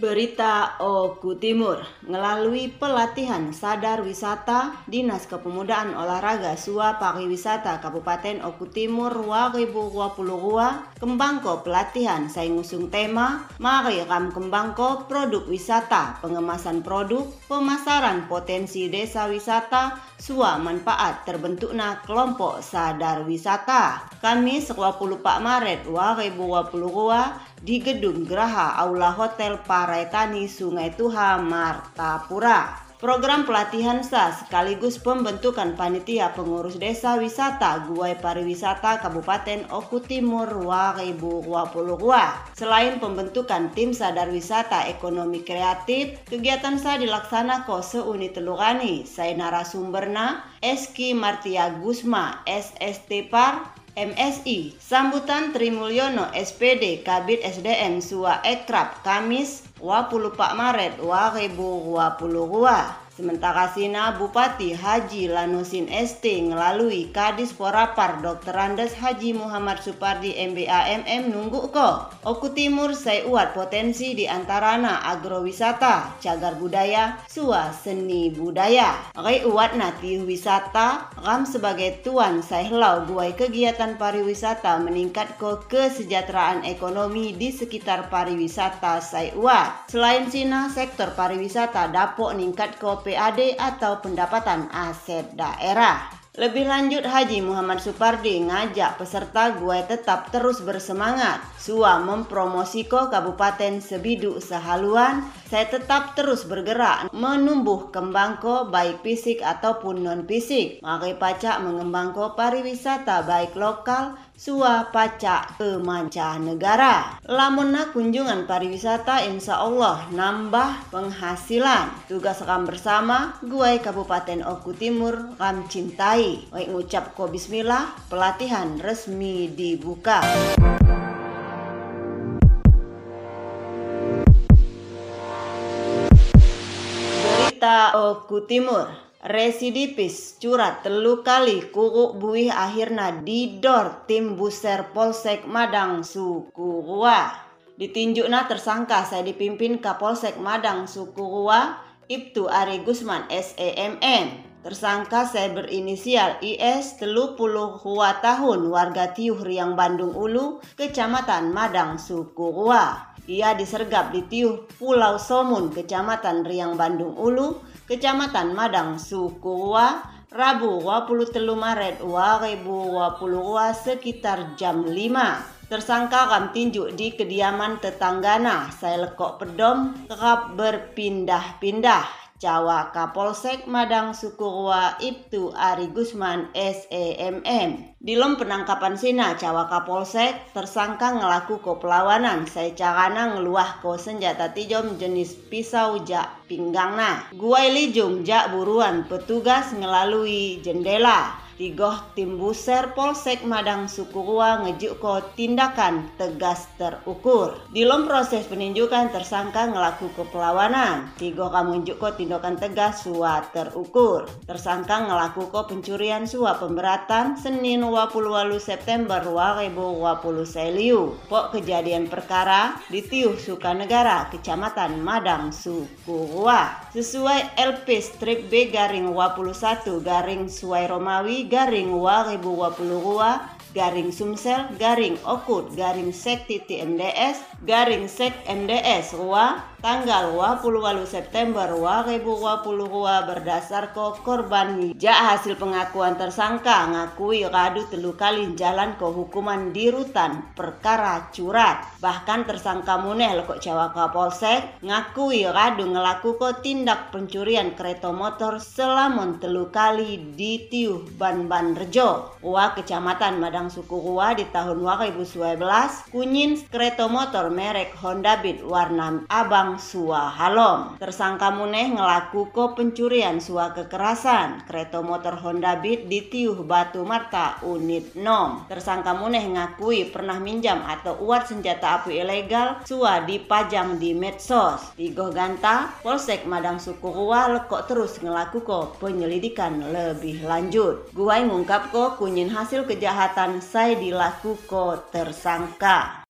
Berita Oku Timur. Melalui pelatihan sadar wisata Dinas Kepemudaan Olahraga Sua Pariwisata Kabupaten Oku Timur 2022 Kembangko pelatihan saya ngusung tema Mari Ram Kembangko produk wisata pengemasan produk pemasaran potensi desa wisata Sua manfaat terbentuknya kelompok sadar wisata. Kamis 24 Maret 2022 di Gedung Geraha Aula Hotel Paraitani Sungai Tuha Martapura. Program pelatihan SA sekaligus pembentukan panitia pengurus desa wisata Guai Pariwisata Kabupaten Oku Timur 2022. Selain pembentukan tim sadar wisata ekonomi kreatif, kegiatan SA dilaksanakan seunit telurani. Saya narasumberna Eski Martia Gusma, SST Par, MSI Sambutan Trimulyono SPD Kabit SDM Sua Ekrab Kamis 24 Maret 2022 Sementara Sina Bupati Haji Lanusin ST melalui Kadis Porapar Dr. Andes Haji Muhammad Supardi MBA MM nunggu ko. Oku Timur saya uat potensi di antarana agrowisata, cagar budaya, sua seni budaya. Rai uat nati wisata, ram sebagai tuan saya helau guai kegiatan pariwisata meningkat ko kesejahteraan ekonomi di sekitar pariwisata saya uat. Selain Sina, sektor pariwisata dapok ningkat ko PAD atau pendapatan aset daerah. Lebih lanjut Haji Muhammad Supardi ngajak peserta gue tetap terus bersemangat. Sua mempromosiko Kabupaten Sebidu sehaluan, saya tetap terus bergerak menumbuh kembangko baik fisik ataupun non fisik. Mari pacak mengembangko pariwisata baik lokal sua pacak ke negara. Lamunna kunjungan pariwisata insya Allah nambah penghasilan. Tugas ram bersama gue Kabupaten Oku Timur ram cintai. Baik ngucap ko bismillah, pelatihan resmi dibuka. Berita Oku Timur Residipis curat telu kali kuruk buih akhirna didor tim buser Polsek Madang Sukurua. Ditinjukna tersangka saya dipimpin Kapolsek Madang Sukurua Ibtu Ari Gusman SEMN. Tersangka saya berinisial IS telu puluh tahun warga Tiuh Riang Bandung Ulu, Kecamatan Madang Sukurua. Ia disergap di Tiuh Pulau Somun, Kecamatan Riang Bandung Ulu, Kecamatan Madang, Sukua, Rabu 23 Maret 2022 sekitar jam 5. Tersangka kam tinjuk di kediaman tetanggana, saya lekok pedom kerap berpindah-pindah. Jawa Kapolsek Madang Sukurwa Ibtu Ari Gusman SEMM. Di lom penangkapan Sina Jawa Kapolsek tersangka ngelaku ko pelawanan saya carana ngeluah ko senjata tijom jenis pisau jak pinggangna. Guai lijum jak buruan petugas ngelalui jendela Tigoh tim buser Polsek Madang Sukurua ngejuk ko tindakan tegas terukur. Di lom proses peninjukan tersangka ngelaku ke perlawanan. Tigoh kamu ngejuk ko tindakan tegas sua terukur. Tersangka ngelaku ko pencurian sua pemberatan Senin 28 September 2020 seliu. Pok kejadian perkara di Tiuh Sukanegara, Kecamatan Madang Sukurua. Sesuai LP strip B garing 21 garing Suai Romawi garing Rua garing Sumsel garing Okut garing Sek Titi MDS garing Sek MDS Rua tanggal 28 September 2022 berdasar ke korban ja hasil pengakuan tersangka ngakui radu telu kali jalan ke hukuman di rutan perkara curat. Bahkan tersangka muneh lekok Jawa Kapolsek ngakui radu ngelaku ke tindak pencurian kereta motor selama telu kali di Tiuh Ban-Ban Rejo. Wa Kecamatan Madang Sukurua di tahun 2012 kunyin kereta motor merek Honda Beat warna abang Sua Halom. Tersangka muneh ngelaku ko pencurian sua kekerasan kereta motor Honda Beat di Tiuh Batu Marta unit nom. Tersangka muneh ngakui pernah minjam atau uat senjata api ilegal sua dipajang di medsos. Tigo Ganta, Polsek Madang Sukurua lekok terus ngelaku ko penyelidikan lebih lanjut. Gua ngungkap ko kunyin hasil kejahatan saya dilaku ko tersangka.